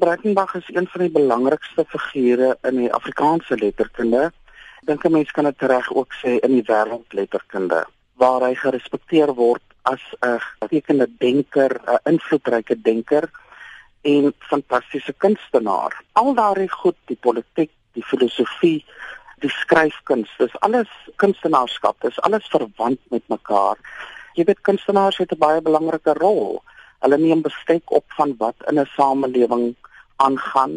Breitenberg is een van die belangrikste figure in die Afrikaanse letterkunde. Dink 'n mens kan dit reg ook sê in die wêreldletterkunde waar hy gerespekteer word as 'n tekende denker, 'n invloedryke denker en fantastiese kunstenaar. Al daardie goed, die politiek, die filosofie, die skryfkuns, dis alles kunstenaarskap, dis alles verwant met mekaar. Jy weet kunstenaars het 'n baie belangrike rol. Hulle neem bestek op van wat in 'n samelewing aangaan.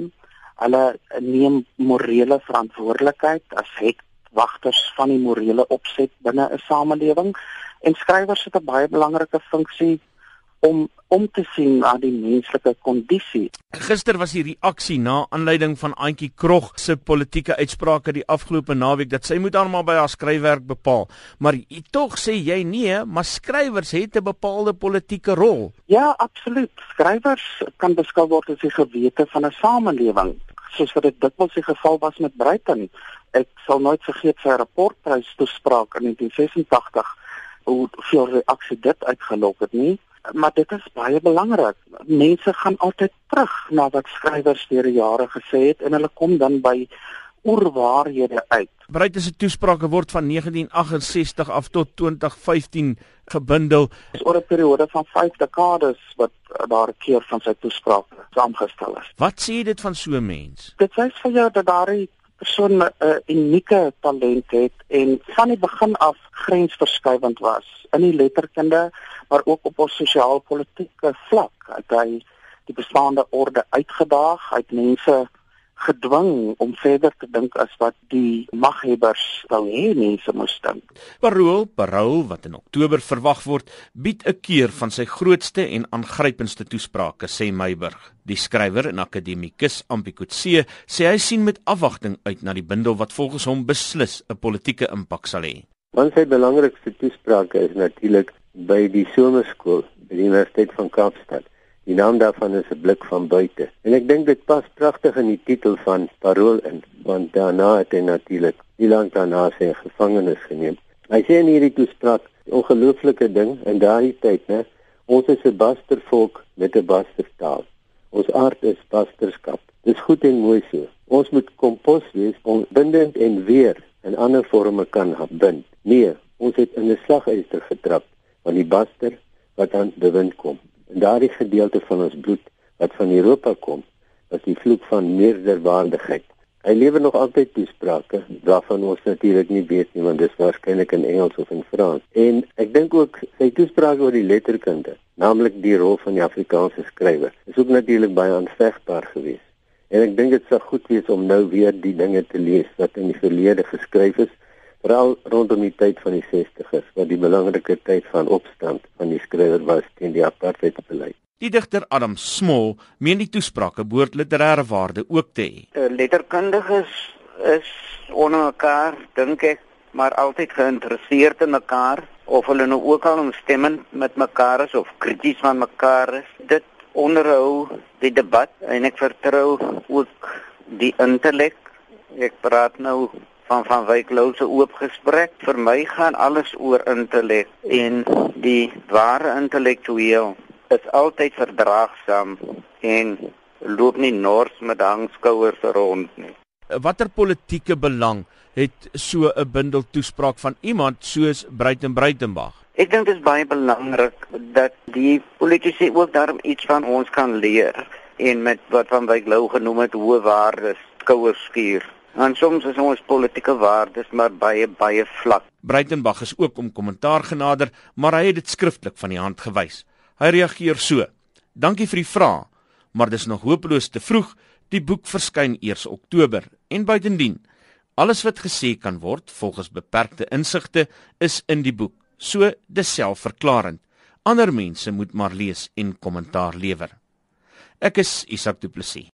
Hulle neem morele verantwoordelikheid as het wagters van die morele opset binne 'n samelewing en skrywers het 'n baie belangrike funksie om om te sien na die menslike kondisie. Gister was die reaksie na aanleiding van Auntie Krog se politieke uitsprake die afgelope naweek dat sy moet almal by haar skryfwerk bepaal. Maar tog sê jy nee, maar skrywers het 'n bepaalde politieke rol. Ja, absoluut. Skrywers kan beskou word as die gewete van 'n samelewing soos wat dit dikwels die geval was met Breiten. Ek sal nooit vergeet sy rapportprys toespraak in 1986 hoe veel reaksie dit uitgelok het nie maar dit is baie belangrik. Mense gaan altyd terug na wat skrywers deur die jare gesê het en hulle kom dan by oorwaarhede uit. Breite se toesprake word van 1968 af tot 2015 gebundel. Is oor 'n periode van 5 dekades wat daar 'n keer van sy toesprake saamgestel is. Wat sê dit van so 'n mens? Dit wys vir jou dat daar 'n persoon 'n uh, unieke talent het en van die begin af grensverskuivend was in die letterkunde maar ook op ons sosiaal-politieke vlak. Het hy die bestaande orde uitgedaag, hy het mense gedwing om verder te dink as wat die maghebbers wou hê mense moes dink. Parool, Parool wat in Oktober verwag word, bied 'n keer van sy grootste en aangrypendste toesprake, sê Meiburg. Die skrywer en akademikus Ampikotse sê hy sien met afwagting uit na die bundel wat volgens hom beslis 'n politieke impak sal hê. Van sy belangrikste toesprake is natuurlik by die somerskool by die Universiteit van Kaapstad. Die naam daarvan is 'n blik van buite. En ek dink dit pas pragtig in die titel van Parool in, want daarna het hy natuurlik nie lank daarna sy gevangenis geneem. Hy sê in hierdie toespraak 'n ongelooflike ding in daardie tyd, né? Ons is 'n bastervolk met 'n bastertaal. Ons aard is basterskap. Dis goed en mooi so. Ons moet kompos wees om bindend en weer in ander forme kan bind. Nee, ons het in 'n slaguister getrap van die baster wat aan bewind kom. En daardie gedeelte van ons bloed wat van Europa kom, is die vloek van meerderwaardigheid. Hy lewer nog altyd toesprake waarvan ons natuurlik nie weet nie want dit is waarskynlik in Engels of in Frans. En ek dink ook sy toespraak oor die letterkunde, naamlik die rol van die Afrikaanse skrywer, is ook natuurlik baie aanvegbaar geweest. En ek dink dit sou goed wees om nou weer die dinge te lees wat in die verlede geskryf is veral rondom die tyd van die 60's wat die belangrike tyd van opstand van die skrywer was teen die apartheidbeleid. Die digter Adam Smol meen die toesprake behoort literêre waarde ook te hê. Eh, letterkundiges is onder mekaar, dink ek, maar altyd geïnteresseerd in mekaar of hulle nou ook al omstemmend met mekaar is of krities van mekaar is. Dit onderhou die debat en ek vertrou ook die intellek. Ek praat nou van van Wyk Lou se oop gesprek. Vir my gaan alles oor intellek en die ware intellektueel is altyd verdraagsaam en loop nie nors met hangskouers rond nie. Watter politieke belang het so 'n bundel toespraak van iemand soos Breiten Breitenberg? Ek dink dit is baie belangrik dat die politici ook daarom iets van ons kan leer en met wat van Wyk Lou genoem het hoë waardes skouers skuur. En soms is ons politieke waardes maar baie baie vlak. Breitenberg is ook om kommentaar genader, maar hy het dit skriftelik van die hand gewys. Hy reageer so: "Dankie vir die vraag, maar dis nog hopeloos te vroeg. Die boek verskyn eers Oktober en buitendien, alles wat gesê kan word volgens beperkte insigte is in die boek. So dis selfverklarend. Ander mense moet maar lees en kommentaar lewer." Ek is Isak Du Plessis.